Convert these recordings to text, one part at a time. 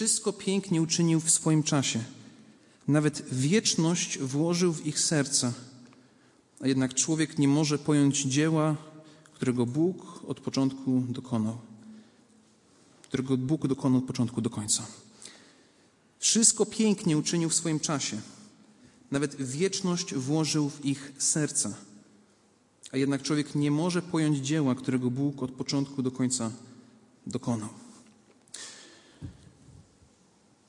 wszystko pięknie uczynił w swoim czasie. Nawet wieczność włożył w ich serca. A jednak człowiek nie może pojąć dzieła, którego Bóg od początku dokonał. Którego Bóg dokonał od początku do końca. Wszystko pięknie uczynił w swoim czasie. Nawet wieczność włożył w ich serca. A jednak człowiek nie może pojąć dzieła, którego Bóg od początku do końca dokonał.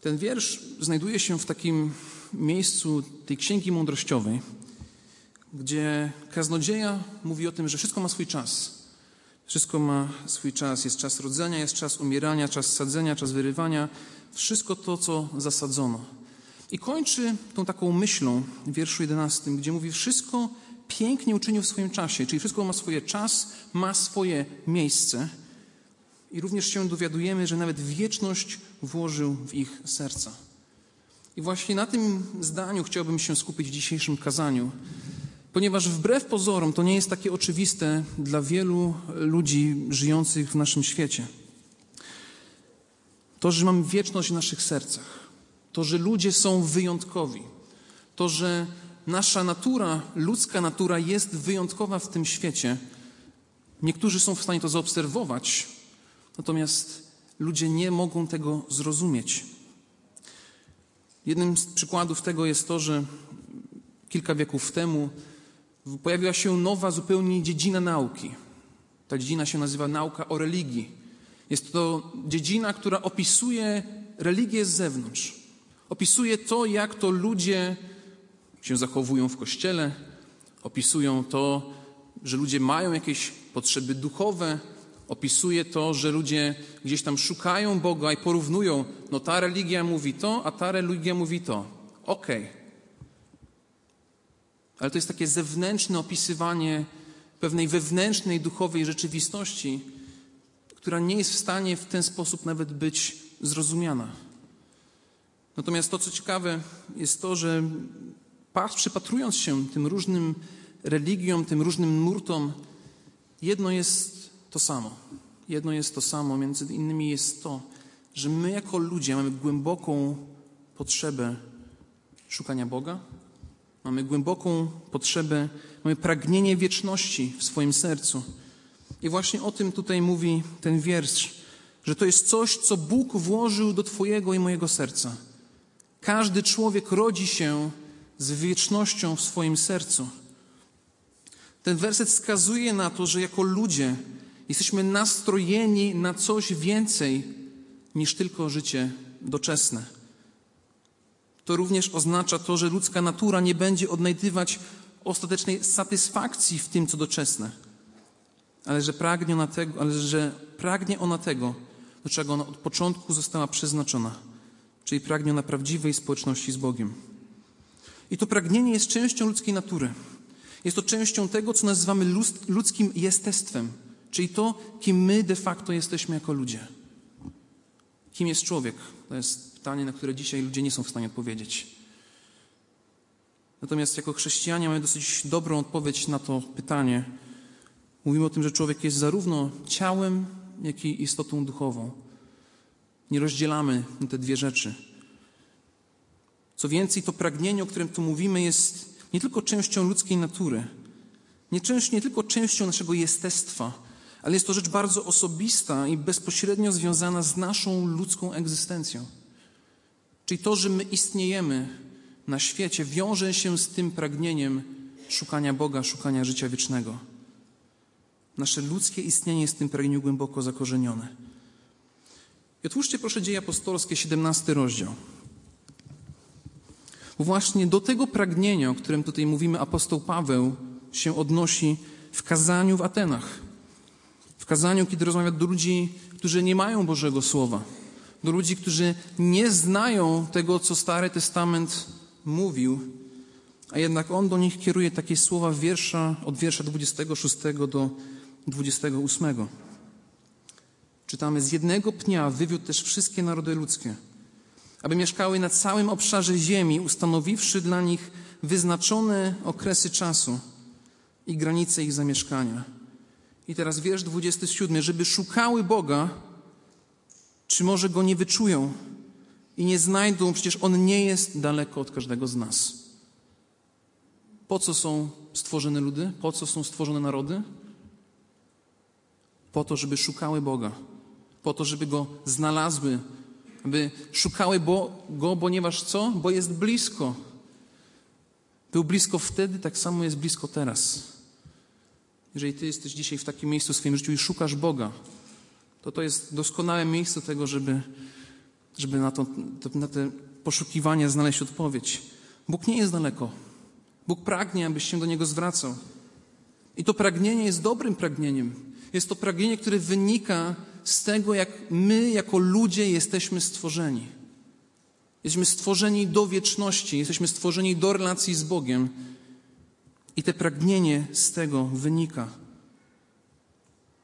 Ten wiersz znajduje się w takim miejscu tej księgi mądrościowej, gdzie kaznodzieja mówi o tym, że wszystko ma swój czas. Wszystko ma swój czas. Jest czas rodzenia, jest czas umierania, czas sadzenia, czas wyrywania. Wszystko to, co zasadzono. I kończy tą taką myślą w wierszu 11, gdzie mówi: Wszystko pięknie uczynił w swoim czasie, czyli wszystko ma swój czas, ma swoje miejsce. I również się dowiadujemy, że nawet wieczność włożył w ich serca. I właśnie na tym zdaniu chciałbym się skupić w dzisiejszym kazaniu, ponieważ wbrew pozorom to nie jest takie oczywiste dla wielu ludzi żyjących w naszym świecie. To, że mamy wieczność w naszych sercach, to, że ludzie są wyjątkowi, to, że nasza natura, ludzka natura jest wyjątkowa w tym świecie. Niektórzy są w stanie to zaobserwować, natomiast ludzie nie mogą tego zrozumieć. Jednym z przykładów tego jest to, że kilka wieków temu pojawiła się nowa zupełnie dziedzina nauki. Ta dziedzina się nazywa nauka o religii. Jest to dziedzina, która opisuje religię z zewnątrz. Opisuje to, jak to ludzie się zachowują w kościele, opisują to, że ludzie mają jakieś potrzeby duchowe, opisuje to, że ludzie gdzieś tam szukają Boga i porównują, no ta religia mówi to, a ta religia mówi to. Okej. Okay. Ale to jest takie zewnętrzne opisywanie pewnej wewnętrznej, duchowej rzeczywistości, która nie jest w stanie w ten sposób nawet być zrozumiana. Natomiast to, co ciekawe, jest to, że przypatrując się tym różnym religiom, tym różnym nurtom, jedno jest to samo. Jedno jest to samo, między innymi jest to, że my jako ludzie mamy głęboką potrzebę szukania Boga, mamy głęboką potrzebę, mamy pragnienie wieczności w swoim sercu. I właśnie o tym tutaj mówi ten wiersz, że to jest coś, co Bóg włożył do Twojego i mojego serca. Każdy człowiek rodzi się z wiecznością w swoim sercu. Ten werset wskazuje na to, że jako ludzie jesteśmy nastrojeni na coś więcej niż tylko życie doczesne. To również oznacza to, że ludzka natura nie będzie odnajdywać ostatecznej satysfakcji w tym, co doczesne, ale że pragnie ona tego, ale że pragnie ona tego do czego ona od początku została przeznaczona czyli pragnie na prawdziwej społeczności z Bogiem. I to pragnienie jest częścią ludzkiej natury. Jest to częścią tego, co nazywamy ludzkim jestestwem, czyli to, kim my de facto jesteśmy jako ludzie. Kim jest człowiek? To jest pytanie, na które dzisiaj ludzie nie są w stanie odpowiedzieć. Natomiast jako chrześcijanie mamy dosyć dobrą odpowiedź na to pytanie. Mówimy o tym, że człowiek jest zarówno ciałem, jak i istotą duchową. Nie rozdzielamy te dwie rzeczy. Co więcej, to pragnienie, o którym tu mówimy, jest nie tylko częścią ludzkiej natury, nie, część, nie tylko częścią naszego jestestwa, ale jest to rzecz bardzo osobista i bezpośrednio związana z naszą ludzką egzystencją. Czyli to, że my istniejemy na świecie, wiąże się z tym pragnieniem szukania Boga, szukania życia wiecznego. Nasze ludzkie istnienie jest w tym pragnieniu głęboko zakorzenione. I otwórzcie proszę dzieje apostolskie, 17 rozdział. Właśnie do tego pragnienia, o którym tutaj mówimy, apostoł Paweł się odnosi w kazaniu w Atenach. W kazaniu, kiedy rozmawia do ludzi, którzy nie mają Bożego Słowa. Do ludzi, którzy nie znają tego, co Stary Testament mówił, a jednak on do nich kieruje takie słowa wiersza, od wiersza 26 do 28. Czytamy, z jednego pnia wywiódł też wszystkie narody ludzkie, aby mieszkały na całym obszarze ziemi, ustanowiwszy dla nich wyznaczone okresy czasu i granice ich zamieszkania. I teraz wiersz 27, żeby szukały Boga, czy może Go nie wyczują, i nie znajdą, przecież On nie jest daleko od każdego z nas. Po co są stworzone ludy? Po co są stworzone narody? Po to, żeby szukały Boga, po to, żeby Go znalazły, aby szukały bo, Go, ponieważ co? Bo jest blisko. Był blisko wtedy, tak samo jest blisko teraz. Jeżeli Ty jesteś dzisiaj w takim miejscu w swoim życiu i szukasz Boga, to to jest doskonałe miejsce tego, żeby, żeby na, to, na te poszukiwania znaleźć odpowiedź. Bóg nie jest daleko. Bóg pragnie, abyś się do Niego zwracał. I to pragnienie jest dobrym pragnieniem. Jest to pragnienie, które wynika z tego, jak my, jako ludzie, jesteśmy stworzeni. Jesteśmy stworzeni do wieczności, jesteśmy stworzeni do relacji z Bogiem. I te pragnienie z tego wynika.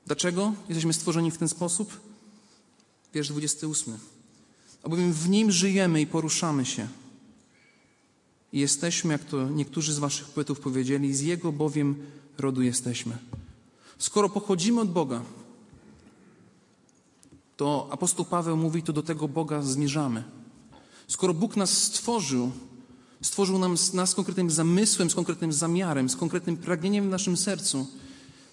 Dlaczego jesteśmy stworzeni w ten sposób? Wiersz 28. Albowiem w nim żyjemy i poruszamy się. I jesteśmy, jak to niektórzy z waszych poetów powiedzieli, z Jego bowiem rodu jesteśmy. Skoro pochodzimy od Boga, to apostoł Paweł mówi, to do tego Boga zmierzamy. Skoro Bóg nas stworzył, stworzył nam, nas z konkretnym zamysłem, z konkretnym zamiarem, z konkretnym pragnieniem w naszym sercu,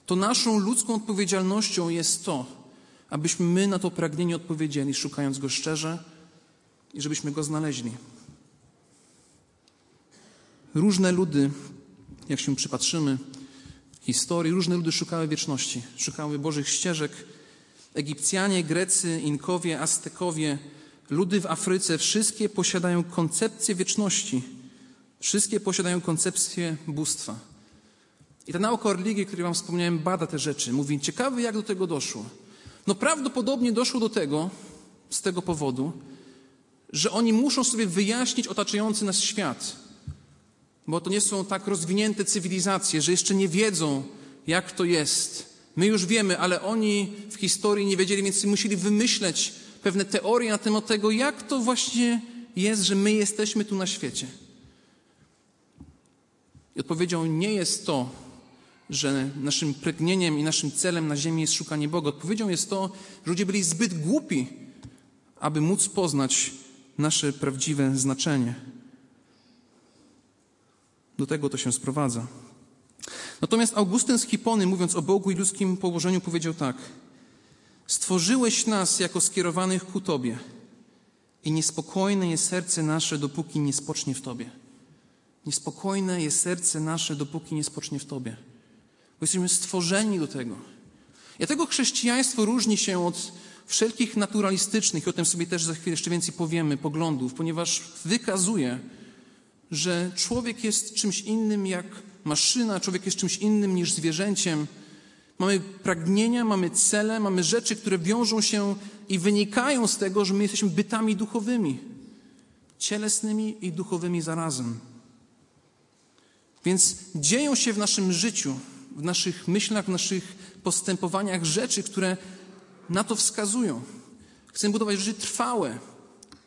to naszą ludzką odpowiedzialnością jest to, abyśmy my na to pragnienie odpowiedzieli, szukając Go szczerze i żebyśmy Go znaleźli. Różne ludy, jak się przypatrzymy historii, różne ludy szukały wieczności, szukały Bożych ścieżek. Egipcjanie, Grecy, Inkowie, Aztekowie, ludy w Afryce, wszystkie posiadają koncepcję wieczności. Wszystkie posiadają koncepcję bóstwa. I ta nauka o religii, o której Wam wspomniałem, bada te rzeczy. Mówi, ciekawy jak do tego doszło. No prawdopodobnie doszło do tego, z tego powodu, że oni muszą sobie wyjaśnić otaczający nas świat. Bo to nie są tak rozwinięte cywilizacje, że jeszcze nie wiedzą, jak to jest. My już wiemy, ale oni w historii nie wiedzieli, więc musieli wymyśleć pewne teorie na temat tego, jak to właśnie jest, że my jesteśmy tu na świecie. I odpowiedzią nie jest to, że naszym pragnieniem i naszym celem na ziemi jest szukanie Boga. Odpowiedzią jest to, że ludzie byli zbyt głupi, aby móc poznać nasze prawdziwe znaczenie. Do tego to się sprowadza. Natomiast Augustyn z Hipony, mówiąc o Bogu i ludzkim położeniu, powiedział tak: Stworzyłeś nas jako skierowanych ku Tobie, i niespokojne jest serce nasze, dopóki nie spocznie w Tobie. Niespokojne jest serce nasze, dopóki nie spocznie w Tobie. Bo jesteśmy stworzeni do tego. Dlatego chrześcijaństwo różni się od wszelkich naturalistycznych, i o tym sobie też za chwilę jeszcze więcej powiemy, poglądów, ponieważ wykazuje, że człowiek jest czymś innym jak maszyna, człowiek jest czymś innym niż zwierzęciem. Mamy pragnienia, mamy cele, mamy rzeczy, które wiążą się i wynikają z tego, że my jesteśmy bytami duchowymi, cielesnymi i duchowymi zarazem. Więc dzieją się w naszym życiu, w naszych myślach, w naszych postępowaniach rzeczy, które na to wskazują. Chcemy budować rzeczy trwałe,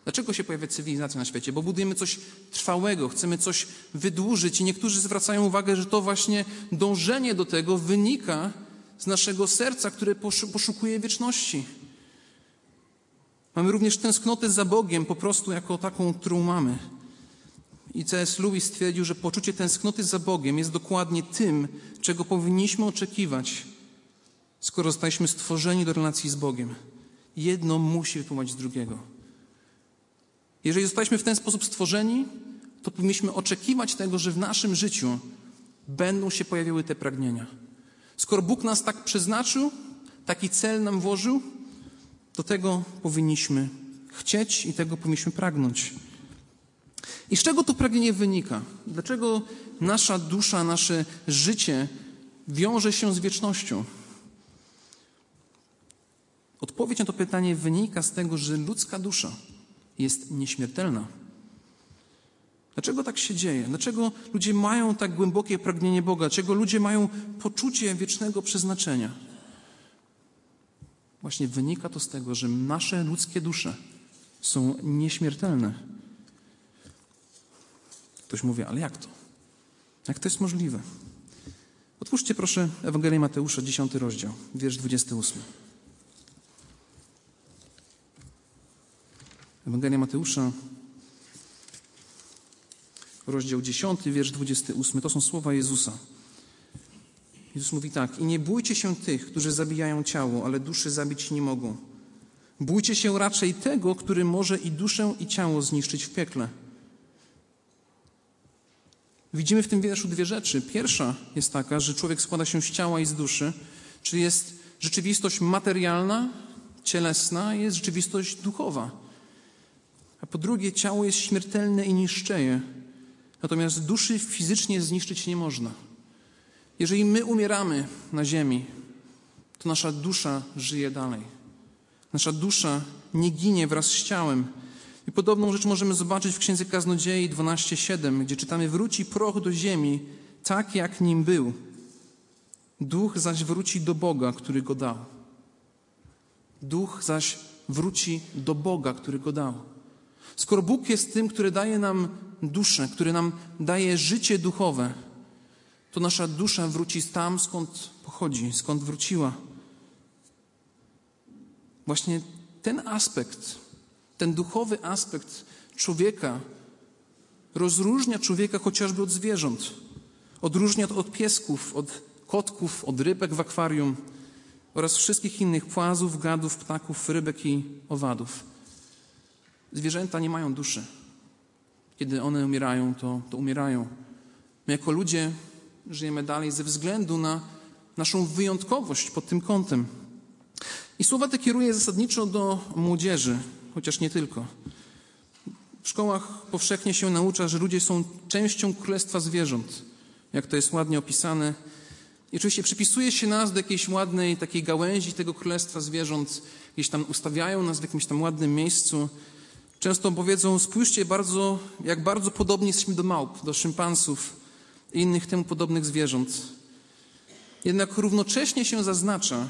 Dlaczego się pojawia cywilizacja na świecie? Bo budujemy coś trwałego, chcemy coś wydłużyć i niektórzy zwracają uwagę, że to właśnie dążenie do tego wynika z naszego serca, które poszukuje wieczności. Mamy również tęsknotę za Bogiem, po prostu jako taką, którą mamy. I C.S. Lewis stwierdził, że poczucie tęsknoty za Bogiem jest dokładnie tym, czego powinniśmy oczekiwać, skoro zostaliśmy stworzeni do relacji z Bogiem. Jedno musi wypływać z drugiego. Jeżeli zostaliśmy w ten sposób stworzeni, to powinniśmy oczekiwać tego, że w naszym życiu będą się pojawiały te pragnienia. Skoro Bóg nas tak przeznaczył, taki cel nam włożył, to tego powinniśmy chcieć i tego powinniśmy pragnąć. I z czego to pragnienie wynika? Dlaczego nasza dusza, nasze życie wiąże się z wiecznością? Odpowiedź na to pytanie wynika z tego, że ludzka dusza jest nieśmiertelna. Dlaczego tak się dzieje? Dlaczego ludzie mają tak głębokie pragnienie Boga? Dlaczego ludzie mają poczucie wiecznego przeznaczenia? Właśnie wynika to z tego, że nasze ludzkie dusze są nieśmiertelne. Ktoś mówi, ale jak to? Jak to jest możliwe? Otwórzcie proszę Ewangelię Mateusza, 10 rozdział, wiersz 28. Ewangelia Mateusza, rozdział 10, wiersz 28. To są słowa Jezusa. Jezus mówi tak: I nie bójcie się tych, którzy zabijają ciało, ale duszy zabić nie mogą. Bójcie się raczej tego, który może i duszę, i ciało zniszczyć w piekle. Widzimy w tym wierszu dwie rzeczy. Pierwsza jest taka, że człowiek składa się z ciała i z duszy, czyli jest rzeczywistość materialna, cielesna, jest rzeczywistość duchowa. A po drugie, ciało jest śmiertelne i niszczeje, natomiast duszy fizycznie zniszczyć nie można. Jeżeli my umieramy na ziemi, to nasza dusza żyje dalej. Nasza dusza nie ginie wraz z ciałem. I podobną rzecz możemy zobaczyć w Księdze Kaznodziei 12:7, gdzie czytamy: Wróci proch do ziemi, tak jak nim był. Duch zaś wróci do Boga, który go dał. Duch zaś wróci do Boga, który go dał. Skoro Bóg jest tym, który daje nam duszę, który nam daje życie duchowe, to nasza dusza wróci tam, skąd pochodzi, skąd wróciła. Właśnie ten aspekt, ten duchowy aspekt człowieka rozróżnia człowieka chociażby od zwierząt. Odróżnia od piesków, od kotków, od rybek w akwarium oraz wszystkich innych płazów, gadów, ptaków, rybek i owadów. Zwierzęta nie mają duszy. Kiedy one umierają, to, to umierają. My jako ludzie żyjemy dalej ze względu na naszą wyjątkowość pod tym kątem. I słowa te kieruję zasadniczo do młodzieży, chociaż nie tylko. W szkołach powszechnie się naucza, że ludzie są częścią królestwa zwierząt, jak to jest ładnie opisane. I oczywiście przypisuje się nas do jakiejś ładnej takiej gałęzi tego królestwa zwierząt, gdzieś tam ustawiają nas w jakimś tam ładnym miejscu. Często powiedzą, spójrzcie bardzo, jak bardzo podobni jesteśmy do małp, do szympansów i innych temu podobnych zwierząt. Jednak równocześnie się zaznacza,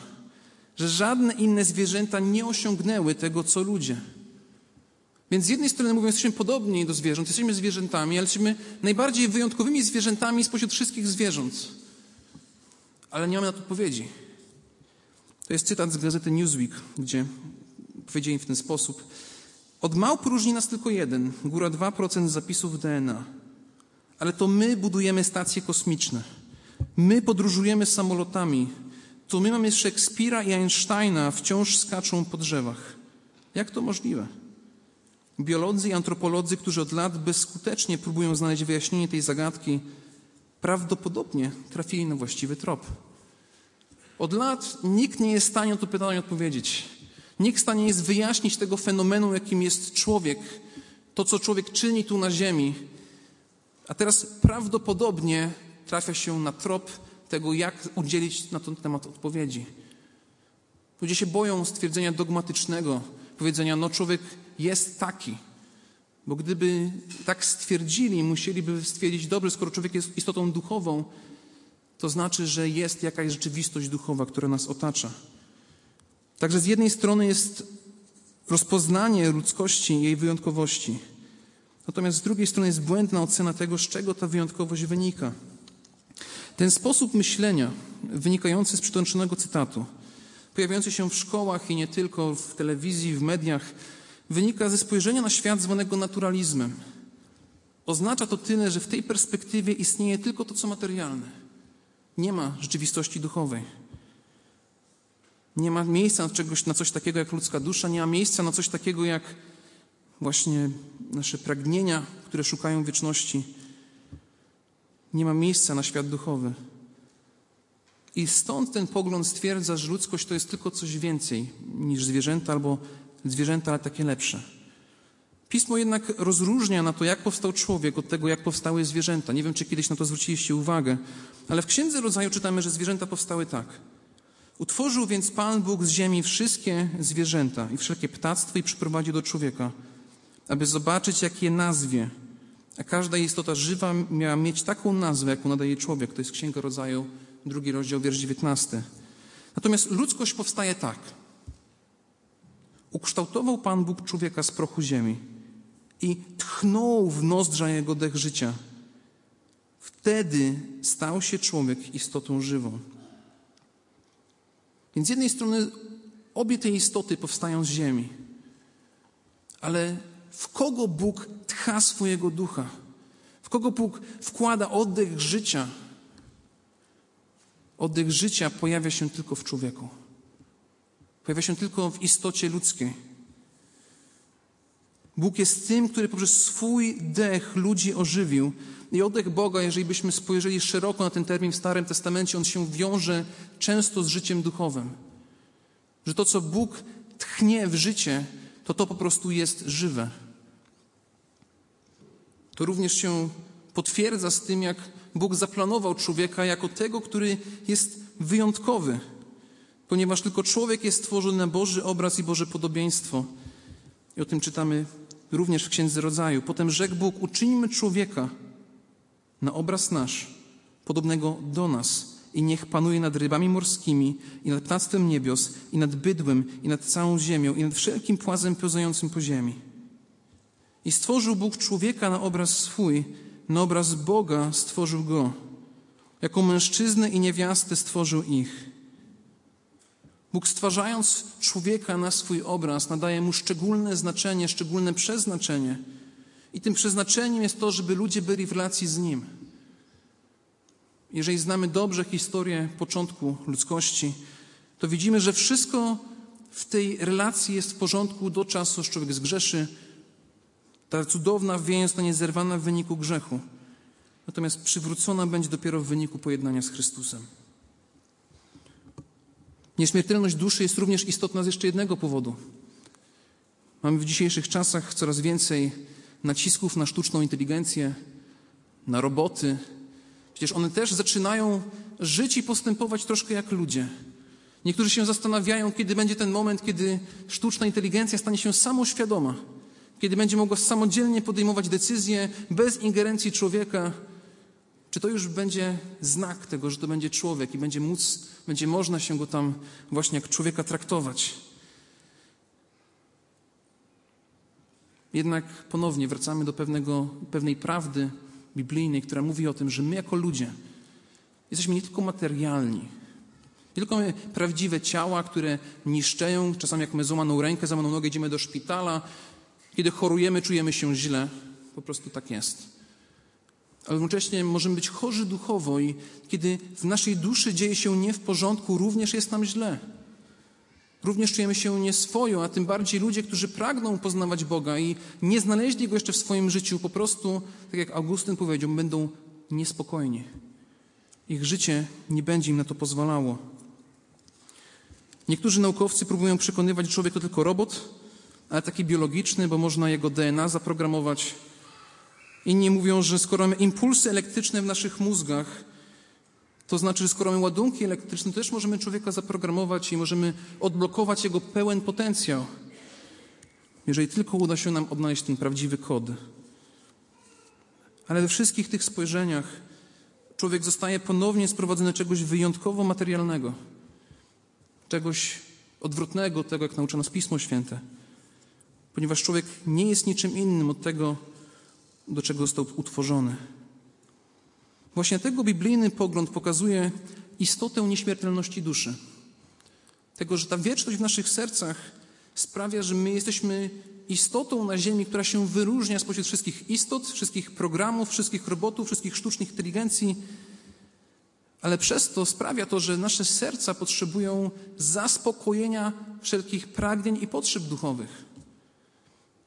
że żadne inne zwierzęta nie osiągnęły tego, co ludzie. Więc z jednej strony mówiąc, jesteśmy podobni do zwierząt, jesteśmy zwierzętami, ale jesteśmy najbardziej wyjątkowymi zwierzętami spośród wszystkich zwierząt. Ale nie mamy na to odpowiedzi. To jest cytat z gazety Newsweek, gdzie powiedzieli w ten sposób. Od małp różni nas tylko jeden, góra 2% zapisów DNA. Ale to my budujemy stacje kosmiczne. My podróżujemy samolotami, to my mamy Szekspira i Einsteina wciąż skaczą po drzewach. Jak to możliwe? Biolodzy i antropolodzy, którzy od lat bezskutecznie próbują znaleźć wyjaśnienie tej zagadki, prawdopodobnie trafili na właściwy trop. Od lat nikt nie jest w stanie na to pytanie odpowiedzieć. Nikt w stanie jest wyjaśnić tego fenomenu, jakim jest człowiek, to co człowiek czyni tu na Ziemi. A teraz prawdopodobnie trafia się na trop tego, jak udzielić na ten temat odpowiedzi. Ludzie się boją stwierdzenia dogmatycznego, powiedzenia, no człowiek jest taki. Bo gdyby tak stwierdzili, musieliby stwierdzić, dobrze, skoro człowiek jest istotą duchową, to znaczy, że jest jakaś rzeczywistość duchowa, która nas otacza. Także z jednej strony jest rozpoznanie ludzkości i jej wyjątkowości. Natomiast z drugiej strony jest błędna ocena tego, z czego ta wyjątkowość wynika. Ten sposób myślenia, wynikający z przytoczonego cytatu, pojawiający się w szkołach i nie tylko, w telewizji, w mediach, wynika ze spojrzenia na świat zwanego naturalizmem. Oznacza to tyle, że w tej perspektywie istnieje tylko to, co materialne. Nie ma rzeczywistości duchowej. Nie ma miejsca na, czegoś, na coś takiego jak ludzka dusza, nie ma miejsca na coś takiego jak właśnie nasze pragnienia, które szukają wieczności nie ma miejsca na świat duchowy. I stąd ten pogląd stwierdza, że ludzkość to jest tylko coś więcej niż zwierzęta albo zwierzęta, ale takie lepsze. Pismo jednak rozróżnia na to, jak powstał człowiek, od tego, jak powstały zwierzęta. Nie wiem, czy kiedyś na to zwróciliście uwagę, ale w Księdze Rodzaju czytamy, że zwierzęta powstały tak. Utworzył więc Pan Bóg z ziemi wszystkie zwierzęta i wszelkie ptactwo i przyprowadził do człowieka, aby zobaczyć, jak je nazwie – a każda istota żywa miała mieć taką nazwę, jaką nadaje człowiek. To jest Księga Rodzaju, drugi rozdział, wiersz 19. Natomiast ludzkość powstaje tak. Ukształtował Pan Bóg człowieka z prochu ziemi i tchnął w nozdrza jego dech życia. Wtedy stał się człowiek istotą żywą. Więc z jednej strony obie te istoty powstają z ziemi, Ale w kogo Bóg tcha swojego ducha? W kogo Bóg wkłada oddech życia? Oddech życia pojawia się tylko w człowieku. Pojawia się tylko w istocie ludzkiej. Bóg jest tym, który poprzez swój dech ludzi ożywił. I oddech Boga, jeżeli byśmy spojrzeli szeroko na ten termin w Starym Testamencie, on się wiąże często z życiem duchowym. Że to, co Bóg tchnie w życie, to to po prostu jest żywe. To również się potwierdza z tym, jak Bóg zaplanował człowieka jako tego, który jest wyjątkowy, ponieważ tylko człowiek jest stworzony na Boży obraz i Boże podobieństwo. I o tym czytamy również w Księdze Rodzaju. Potem rzekł Bóg, uczyńmy człowieka na obraz nasz, podobnego do nas i niech panuje nad rybami morskimi i nad ptactwem niebios i nad bydłem i nad całą ziemią i nad wszelkim płazem pełzającym po ziemi. I stworzył Bóg człowieka na obraz swój, na obraz Boga stworzył go. Jako mężczyznę i niewiastę stworzył ich. Bóg stwarzając człowieka na swój obraz, nadaje mu szczególne znaczenie, szczególne przeznaczenie. I tym przeznaczeniem jest to, żeby ludzie byli w relacji z Nim. Jeżeli znamy dobrze historię początku ludzkości, to widzimy, że wszystko w tej relacji jest w porządku do czasu, aż człowiek zgrzeszy. Ta cudowna więź zostanie zerwana w wyniku grzechu. Natomiast przywrócona będzie dopiero w wyniku pojednania z Chrystusem. Nieśmiertelność duszy jest również istotna z jeszcze jednego powodu. Mamy w dzisiejszych czasach coraz więcej nacisków na sztuczną inteligencję, na roboty. Przecież one też zaczynają żyć i postępować troszkę jak ludzie. Niektórzy się zastanawiają, kiedy będzie ten moment, kiedy sztuczna inteligencja stanie się samoświadoma, kiedy będzie mogła samodzielnie podejmować decyzje bez ingerencji człowieka. Czy to już będzie znak tego, że to będzie człowiek i będzie móc, będzie można się go tam właśnie jak człowieka traktować? Jednak ponownie wracamy do pewnego, pewnej prawdy biblijnej, która mówi o tym, że my jako ludzie jesteśmy nie tylko materialni, nie tylko prawdziwe ciała, które niszczeją, czasami jak mamy złamaną rękę, złamaną nogę, idziemy do szpitala, kiedy chorujemy, czujemy się źle. Po prostu tak jest. Ale jednocześnie możemy być chorzy duchowo i kiedy w naszej duszy dzieje się nie w porządku, również jest nam źle. Również czujemy się nieswojo, a tym bardziej ludzie, którzy pragną poznawać Boga i nie znaleźli Go jeszcze w swoim życiu, po prostu, tak jak Augustyn powiedział, będą niespokojni. Ich życie nie będzie im na to pozwalało. Niektórzy naukowcy próbują przekonywać, że człowiek to tylko robot, ale taki biologiczny, bo można jego DNA zaprogramować. Inni mówią, że skoro mamy impulsy elektryczne w naszych mózgach, to znaczy, że skoro mamy ładunki elektryczne, to też możemy człowieka zaprogramować i możemy odblokować jego pełen potencjał. Jeżeli tylko uda się nam odnaleźć ten prawdziwy kod. Ale we wszystkich tych spojrzeniach człowiek zostaje ponownie sprowadzony do czegoś wyjątkowo materialnego, czegoś odwrotnego od tego, jak naucza nas Pismo Święte. Ponieważ człowiek nie jest niczym innym od tego, do czego został utworzony. Właśnie tego biblijny pogląd pokazuje istotę nieśmiertelności duszy. Tego, że ta wieczność w naszych sercach sprawia, że my jesteśmy istotą na Ziemi, która się wyróżnia spośród wszystkich istot, wszystkich programów, wszystkich robotów, wszystkich sztucznych inteligencji, ale przez to sprawia to, że nasze serca potrzebują zaspokojenia wszelkich pragnień i potrzeb duchowych.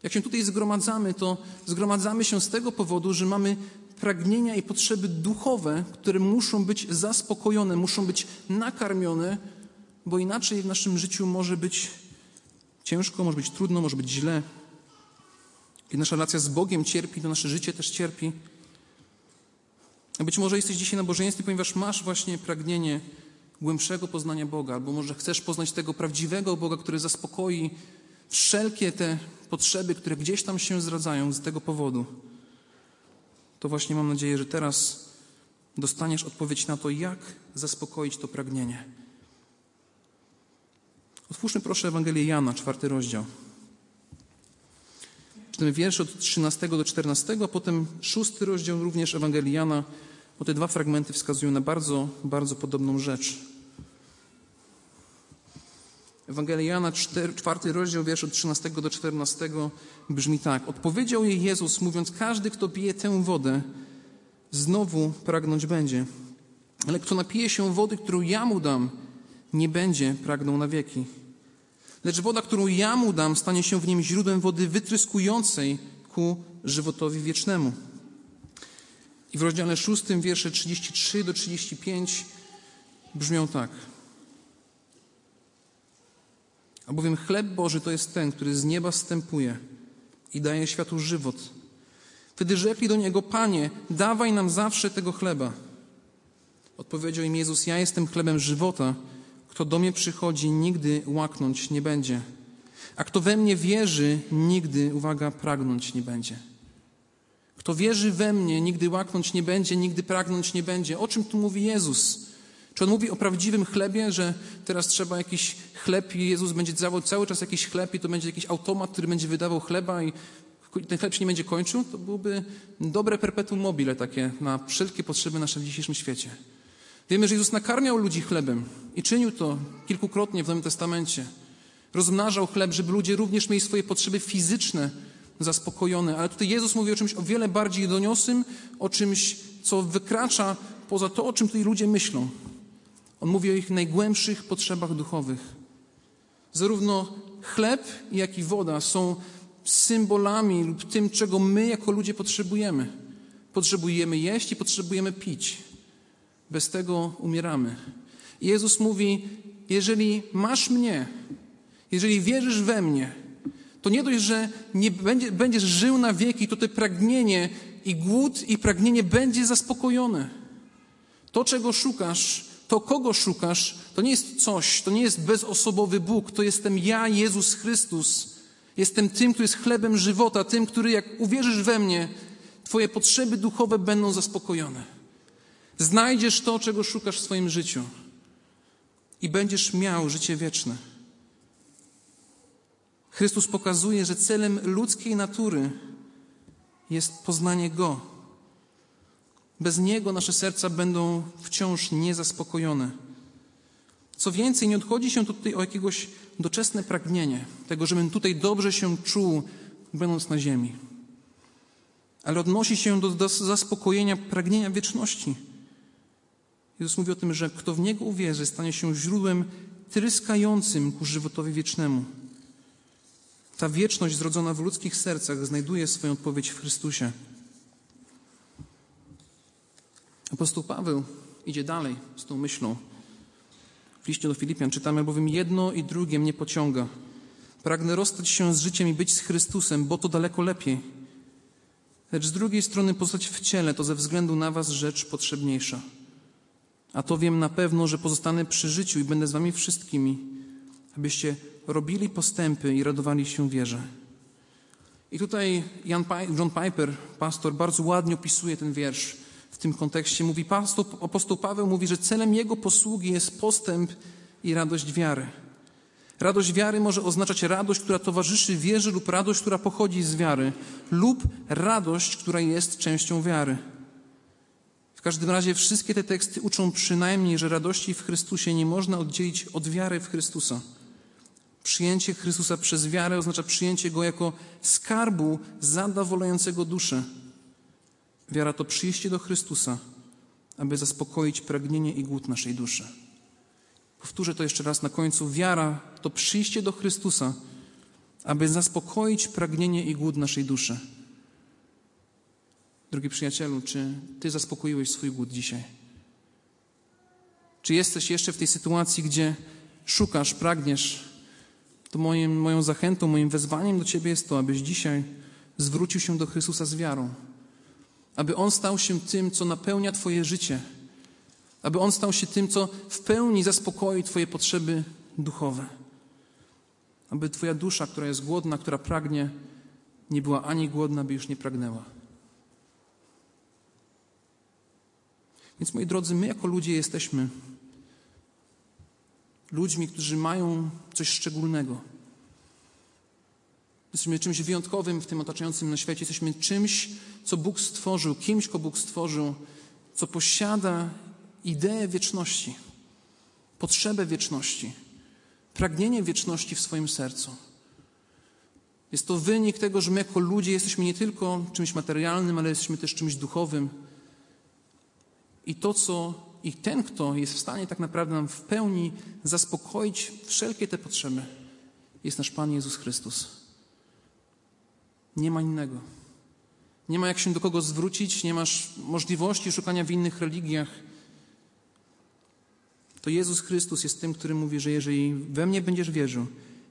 Jak się tutaj zgromadzamy, to zgromadzamy się z tego powodu, że mamy pragnienia i potrzeby duchowe, które muszą być zaspokojone, muszą być nakarmione, bo inaczej w naszym życiu może być ciężko, może być trudno, może być źle. Kiedy nasza relacja z Bogiem cierpi, to nasze życie też cierpi. A być może jesteś dzisiaj na nabożeństwie, ponieważ masz właśnie pragnienie głębszego poznania Boga, albo może chcesz poznać tego prawdziwego Boga, który zaspokoi wszelkie te potrzeby, które gdzieś tam się zdradzają z tego powodu to właśnie mam nadzieję, że teraz dostaniesz odpowiedź na to, jak zaspokoić to pragnienie. Otwórzmy proszę Ewangelię Jana, czwarty rozdział. Czytamy wiersze od 13 do 14, a potem szósty rozdział również Ewangelii Jana, bo te dwa fragmenty wskazują na bardzo, bardzo podobną rzecz. Ewangelia Jana, czwarty rozdział, wiersz od 13 do 14 brzmi tak. Odpowiedział jej Jezus, mówiąc, każdy, kto pije tę wodę, znowu pragnąć będzie. Ale kto napije się wody, którą ja mu dam, nie będzie pragnął na wieki. Lecz woda, którą ja mu dam, stanie się w nim źródłem wody wytryskującej ku żywotowi wiecznemu. I w rozdziale 6, wiersze 33 do 35 brzmią tak. Albowiem chleb Boży to jest ten, który z nieba wstępuje i daje światu żywot. Wtedy rzekli do niego, Panie, dawaj nam zawsze tego chleba. Odpowiedział im Jezus, ja jestem chlebem żywota. Kto do mnie przychodzi, nigdy łaknąć nie będzie. A kto we mnie wierzy, nigdy, uwaga, pragnąć nie będzie. Kto wierzy we mnie, nigdy łaknąć nie będzie, nigdy pragnąć nie będzie. O czym tu mówi Jezus? Czy on mówi o prawdziwym chlebie, że teraz trzeba jakiś chleb i Jezus będzie dawał cały czas jakiś chleb i to będzie jakiś automat, który będzie wydawał chleba i ten chleb się nie będzie kończył? To byłoby dobre perpetuum mobile takie na wszelkie potrzeby nasze w dzisiejszym świecie. Wiemy, że Jezus nakarmiał ludzi chlebem i czynił to kilkukrotnie w Nowym Testamencie. Rozmnażał chleb, żeby ludzie również mieli swoje potrzeby fizyczne zaspokojone. Ale tutaj Jezus mówi o czymś o wiele bardziej doniosłym, o czymś, co wykracza poza to, o czym tutaj ludzie myślą. On mówi o ich najgłębszych potrzebach duchowych. Zarówno chleb, jak i woda są symbolami lub tym, czego my jako ludzie potrzebujemy. Potrzebujemy jeść i potrzebujemy pić. Bez tego umieramy. Jezus mówi: Jeżeli masz mnie, jeżeli wierzysz we mnie, to nie dość, że nie będzie, będziesz żył na wieki, to te pragnienie i głód i pragnienie będzie zaspokojone. To, czego szukasz, to kogo szukasz, to nie jest coś, to nie jest bezosobowy Bóg, to jestem ja, Jezus Chrystus. Jestem tym, który jest chlebem żywota, tym, który jak uwierzysz we mnie, Twoje potrzeby duchowe będą zaspokojone. Znajdziesz to, czego szukasz w swoim życiu i będziesz miał życie wieczne. Chrystus pokazuje, że celem ludzkiej natury jest poznanie Go. Bez Niego nasze serca będą wciąż niezaspokojone. Co więcej, nie odchodzi się tutaj o jakiegoś doczesne pragnienie, tego, żebym tutaj dobrze się czuł, będąc na ziemi. Ale odnosi się do, do zaspokojenia pragnienia wieczności. Jezus mówi o tym, że kto w Niego uwierzy, stanie się źródłem tryskającym ku żywotowi wiecznemu. Ta wieczność zrodzona w ludzkich sercach znajduje swoją odpowiedź w Chrystusie. Apostoł Paweł idzie dalej z tą myślą. W liście do Filipian czytamy, bowiem jedno i drugie mnie pociąga. Pragnę rozstać się z życiem i być z Chrystusem, bo to daleko lepiej. Lecz z drugiej strony pozostać w ciele to ze względu na was rzecz potrzebniejsza. A to wiem na pewno, że pozostanę przy życiu i będę z wami wszystkimi, abyście robili postępy i radowali się wierze. I tutaj Jan John Piper, pastor, bardzo ładnie opisuje ten wiersz w tym kontekście. Mówi, pastor, apostoł Paweł mówi, że celem jego posługi jest postęp i radość wiary. Radość wiary może oznaczać radość, która towarzyszy wierze lub radość, która pochodzi z wiary lub radość, która jest częścią wiary. W każdym razie wszystkie te teksty uczą przynajmniej, że radości w Chrystusie nie można oddzielić od wiary w Chrystusa. Przyjęcie Chrystusa przez wiarę oznacza przyjęcie Go jako skarbu zadowalającego duszę. Wiara to przyjście do Chrystusa, aby zaspokoić pragnienie i głód naszej duszy. Powtórzę to jeszcze raz na końcu. Wiara to przyjście do Chrystusa, aby zaspokoić pragnienie i głód naszej duszy. Drogi przyjacielu, czy Ty zaspokoiłeś swój głód dzisiaj? Czy jesteś jeszcze w tej sytuacji, gdzie szukasz, pragniesz to moim, moją zachętą, moim wezwaniem do Ciebie jest to, abyś dzisiaj zwrócił się do Chrystusa z wiarą. Aby On stał się tym, co napełnia Twoje życie. Aby On stał się tym, co w pełni zaspokoi Twoje potrzeby duchowe. Aby Twoja dusza, która jest głodna, która pragnie, nie była ani głodna, by już nie pragnęła. Więc moi drodzy, my jako ludzie jesteśmy ludźmi, którzy mają coś szczególnego. Jesteśmy czymś wyjątkowym w tym otaczającym na świecie. Jesteśmy czymś, co Bóg stworzył, kimś, ko Bóg stworzył, co posiada ideę wieczności, potrzebę wieczności. pragnienie wieczności w swoim sercu. Jest to wynik tego, że my jako ludzie jesteśmy nie tylko czymś materialnym, ale jesteśmy też czymś duchowym. I to, co i ten, kto jest w stanie tak naprawdę nam w pełni zaspokoić wszelkie te potrzeby, jest nasz Pan Jezus Chrystus. Nie ma innego. Nie ma jak się do kogo zwrócić, nie masz możliwości szukania w innych religiach. To Jezus Chrystus jest tym, który mówi, że jeżeli we mnie będziesz wierzył,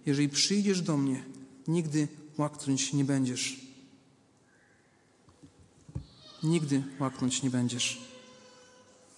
jeżeli przyjdziesz do mnie, nigdy łaknąć nie będziesz. Nigdy łaknąć nie będziesz.